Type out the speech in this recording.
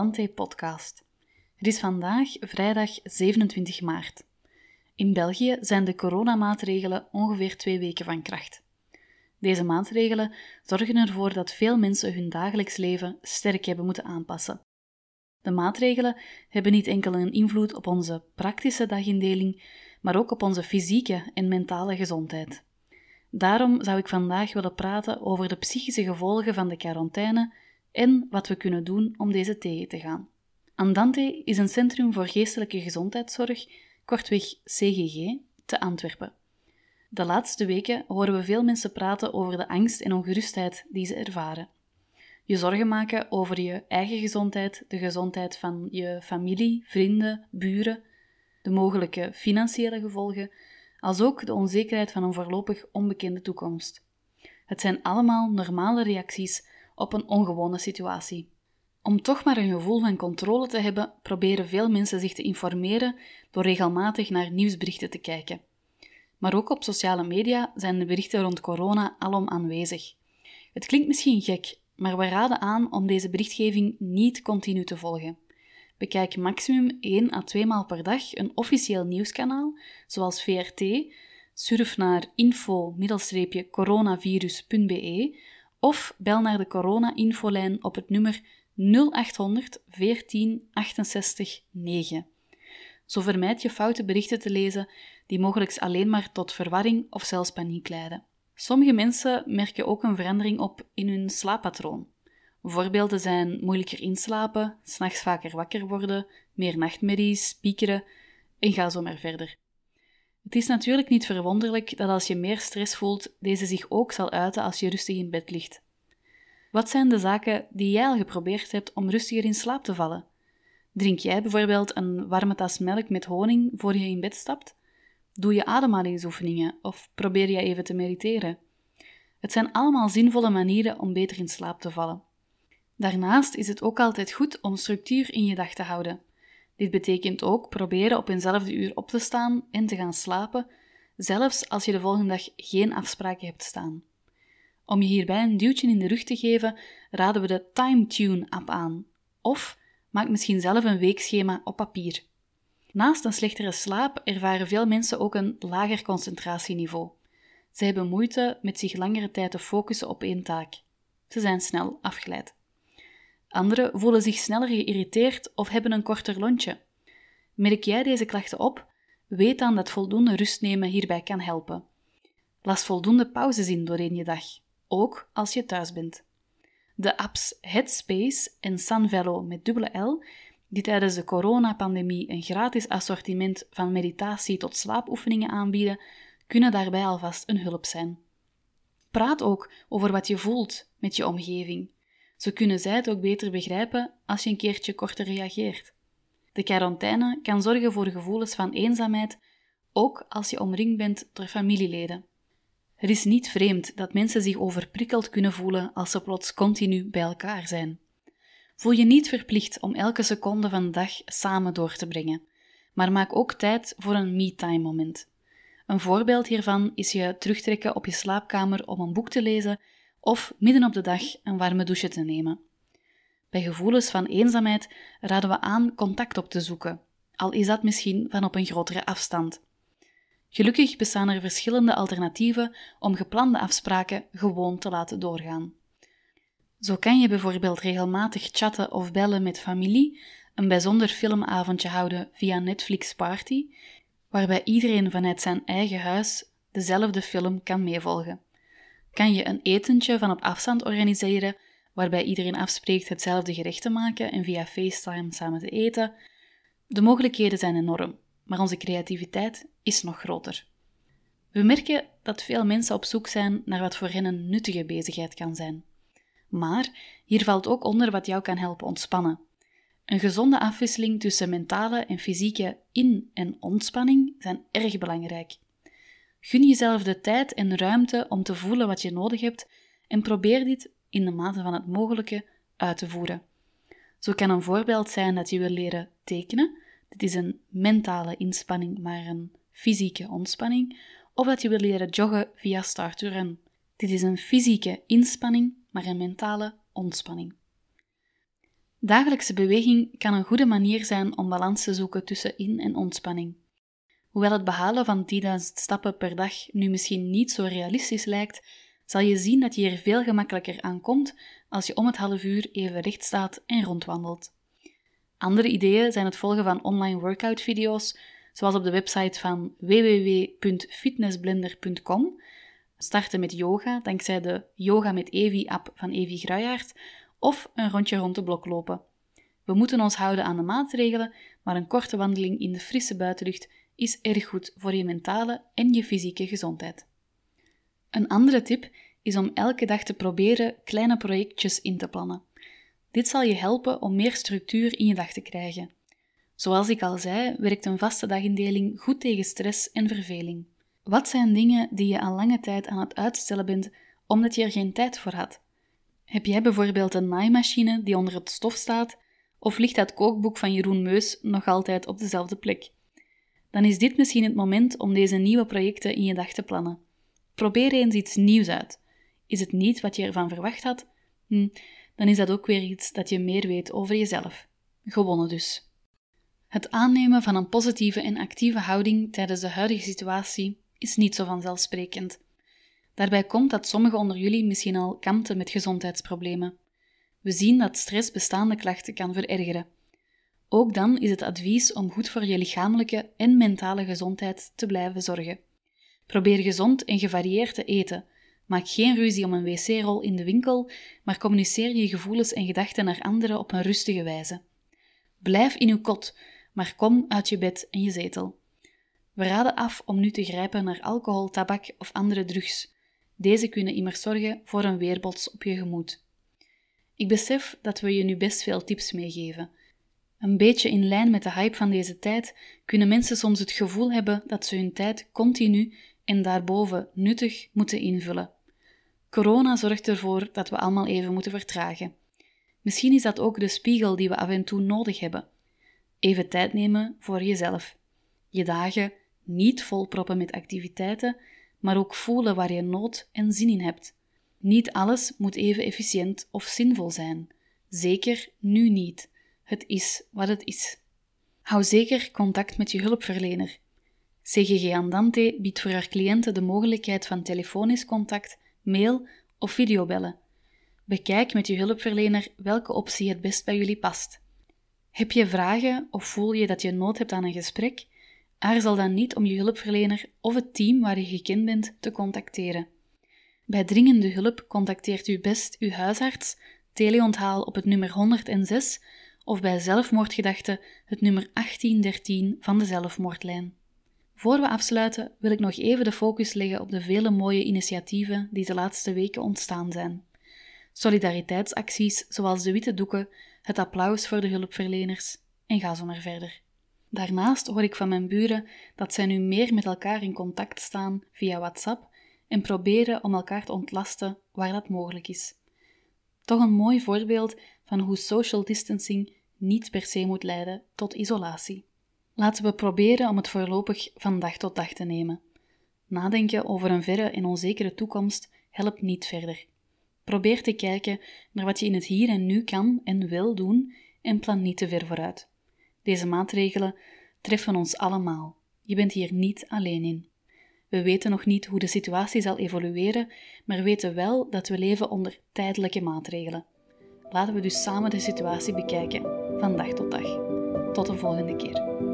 Andante podcast. Het is vandaag vrijdag 27 maart. In België zijn de coronamaatregelen ongeveer twee weken van kracht. Deze maatregelen zorgen ervoor dat veel mensen hun dagelijks leven sterk hebben moeten aanpassen. De maatregelen hebben niet enkel een invloed op onze praktische dagindeling, maar ook op onze fysieke en mentale gezondheid. Daarom zou ik vandaag willen praten over de psychische gevolgen van de quarantaine en wat we kunnen doen om deze tegen te gaan. Andante is een centrum voor geestelijke gezondheidszorg, kortweg CGG, te Antwerpen. De laatste weken horen we veel mensen praten over de angst en ongerustheid die ze ervaren. Je zorgen maken over je eigen gezondheid, de gezondheid van je familie, vrienden, buren, de mogelijke financiële gevolgen, als ook de onzekerheid van een voorlopig onbekende toekomst. Het zijn allemaal normale reacties op een ongewone situatie. Om toch maar een gevoel van controle te hebben, proberen veel mensen zich te informeren door regelmatig naar nieuwsberichten te kijken. Maar ook op sociale media zijn de berichten rond corona alom aanwezig. Het klinkt misschien gek, maar we raden aan om deze berichtgeving niet continu te volgen. Bekijk maximum 1 à 2 maal per dag een officieel nieuwskanaal, zoals VRT, surf naar info-coronavirus.be of bel naar de corona-infolijn op het nummer 0800 14 68 9. Zo vermijd je foute berichten te lezen die mogelijk alleen maar tot verwarring of zelfs paniek leiden. Sommige mensen merken ook een verandering op in hun slaappatroon. Voorbeelden zijn moeilijker inslapen, s'nachts vaker wakker worden, meer nachtmerries, piekeren en ga zo maar verder. Het is natuurlijk niet verwonderlijk dat als je meer stress voelt, deze zich ook zal uiten als je rustig in bed ligt. Wat zijn de zaken die jij al geprobeerd hebt om rustiger in slaap te vallen? Drink jij bijvoorbeeld een warme tas melk met honing voor je in bed stapt? Doe je ademhalingsoefeningen of probeer je even te mediteren? Het zijn allemaal zinvolle manieren om beter in slaap te vallen. Daarnaast is het ook altijd goed om structuur in je dag te houden. Dit betekent ook proberen op eenzelfde uur op te staan en te gaan slapen, zelfs als je de volgende dag geen afspraken hebt staan. Om je hierbij een duwtje in de rug te geven, raden we de Time Tune app aan. Of maak misschien zelf een weekschema op papier. Naast een slechtere slaap ervaren veel mensen ook een lager concentratieniveau. Ze hebben moeite met zich langere tijd te focussen op één taak. Ze zijn snel afgeleid. Anderen voelen zich sneller geïrriteerd of hebben een korter lontje. Merk jij deze klachten op? Weet dan dat voldoende rust nemen hierbij kan helpen. Las voldoende pauzes in doorheen je dag, ook als je thuis bent. De apps Headspace en Sunvelo met dubbele L, die tijdens de coronapandemie een gratis assortiment van meditatie tot slaapoefeningen aanbieden, kunnen daarbij alvast een hulp zijn. Praat ook over wat je voelt met je omgeving. Zo kunnen zij het ook beter begrijpen als je een keertje korter reageert. De quarantaine kan zorgen voor gevoelens van eenzaamheid, ook als je omringd bent door familieleden. Het is niet vreemd dat mensen zich overprikkeld kunnen voelen als ze plots continu bij elkaar zijn. Voel je niet verplicht om elke seconde van de dag samen door te brengen, maar maak ook tijd voor een me-time moment. Een voorbeeld hiervan is je terugtrekken op je slaapkamer om een boek te lezen of midden op de dag een warme douche te nemen. Bij gevoelens van eenzaamheid raden we aan contact op te zoeken, al is dat misschien van op een grotere afstand. Gelukkig bestaan er verschillende alternatieven om geplande afspraken gewoon te laten doorgaan. Zo kan je bijvoorbeeld regelmatig chatten of bellen met familie, een bijzonder filmavondje houden via Netflix Party, waarbij iedereen vanuit zijn eigen huis dezelfde film kan meevolgen. Kan je een etentje van op afstand organiseren, waarbij iedereen afspreekt hetzelfde gerecht te maken en via FaceTime samen te eten? De mogelijkheden zijn enorm, maar onze creativiteit is nog groter. We merken dat veel mensen op zoek zijn naar wat voor hen een nuttige bezigheid kan zijn. Maar hier valt ook onder wat jou kan helpen ontspannen. Een gezonde afwisseling tussen mentale en fysieke in- en ontspanning zijn erg belangrijk. Gun jezelf de tijd en ruimte om te voelen wat je nodig hebt en probeer dit in de mate van het mogelijke uit te voeren. Zo kan een voorbeeld zijn dat je wil leren tekenen. Dit is een mentale inspanning, maar een fysieke ontspanning. Of dat je wil leren joggen via Start to Run. Dit is een fysieke inspanning, maar een mentale ontspanning. Dagelijkse beweging kan een goede manier zijn om balans te zoeken tussen in- en ontspanning. Hoewel het behalen van 10.000 stappen per dag nu misschien niet zo realistisch lijkt, zal je zien dat je er veel gemakkelijker aan komt als je om het half uur even recht staat en rondwandelt. Andere ideeën zijn het volgen van online workout-video's, zoals op de website van www.fitnessblender.com, starten met yoga dankzij de Yoga met Evi-app van Evi Gruijaert, of een rondje rond de blok lopen. We moeten ons houden aan de maatregelen, maar een korte wandeling in de frisse buitenlucht is erg goed voor je mentale en je fysieke gezondheid. Een andere tip is om elke dag te proberen kleine projectjes in te plannen. Dit zal je helpen om meer structuur in je dag te krijgen. Zoals ik al zei, werkt een vaste dagindeling goed tegen stress en verveling. Wat zijn dingen die je al lange tijd aan het uitstellen bent omdat je er geen tijd voor had? Heb jij bijvoorbeeld een naaimachine die onder het stof staat, of ligt dat kookboek van Jeroen Meus nog altijd op dezelfde plek? Dan is dit misschien het moment om deze nieuwe projecten in je dag te plannen. Probeer eens iets nieuws uit. Is het niet wat je ervan verwacht had? Hm, dan is dat ook weer iets dat je meer weet over jezelf. Gewonnen dus. Het aannemen van een positieve en actieve houding tijdens de huidige situatie is niet zo vanzelfsprekend. Daarbij komt dat sommigen onder jullie misschien al kampten met gezondheidsproblemen. We zien dat stress bestaande klachten kan verergeren. Ook dan is het advies om goed voor je lichamelijke en mentale gezondheid te blijven zorgen. Probeer gezond en gevarieerd te eten. Maak geen ruzie om een wc-rol in de winkel, maar communiceer je gevoelens en gedachten naar anderen op een rustige wijze. Blijf in uw kot, maar kom uit je bed en je zetel. We raden af om nu te grijpen naar alcohol, tabak of andere drugs. Deze kunnen immers zorgen voor een weerbots op je gemoed. Ik besef dat we je nu best veel tips meegeven. Een beetje in lijn met de hype van deze tijd kunnen mensen soms het gevoel hebben dat ze hun tijd continu en daarboven nuttig moeten invullen. Corona zorgt ervoor dat we allemaal even moeten vertragen. Misschien is dat ook de spiegel die we af en toe nodig hebben. Even tijd nemen voor jezelf. Je dagen niet volproppen met activiteiten, maar ook voelen waar je nood en zin in hebt. Niet alles moet even efficiënt of zinvol zijn. Zeker nu niet. Het is wat het is. Hou zeker contact met je hulpverlener. CGG Andante biedt voor haar cliënten de mogelijkheid van telefonisch contact, mail of videobellen. Bekijk met je hulpverlener welke optie het best bij jullie past. Heb je vragen of voel je dat je nood hebt aan een gesprek? Aarzel dan niet om je hulpverlener of het team waar je gekend bent te contacteren. Bij dringende hulp contacteert u best uw huisarts, teleonthaal op het nummer 106 of bij zelfmoordgedachten het nummer 1813 van de zelfmoordlijn. Voor we afsluiten wil ik nog even de focus leggen op de vele mooie initiatieven die de laatste weken ontstaan zijn. Solidariteitsacties zoals de witte doeken, het applaus voor de hulpverleners en ga zo maar verder. Daarnaast hoor ik van mijn buren dat zij nu meer met elkaar in contact staan via WhatsApp en proberen om elkaar te ontlasten waar dat mogelijk is. Toch een mooi voorbeeld van hoe social distancing niet per se moet leiden tot isolatie. Laten we proberen om het voorlopig van dag tot dag te nemen. Nadenken over een verre en onzekere toekomst helpt niet verder. Probeer te kijken naar wat je in het hier en nu kan en wil doen en plan niet te ver vooruit. Deze maatregelen treffen ons allemaal. Je bent hier niet alleen in. We weten nog niet hoe de situatie zal evolueren, maar weten wel dat we leven onder tijdelijke maatregelen. Laten we dus samen de situatie bekijken, van dag tot dag. Tot de volgende keer.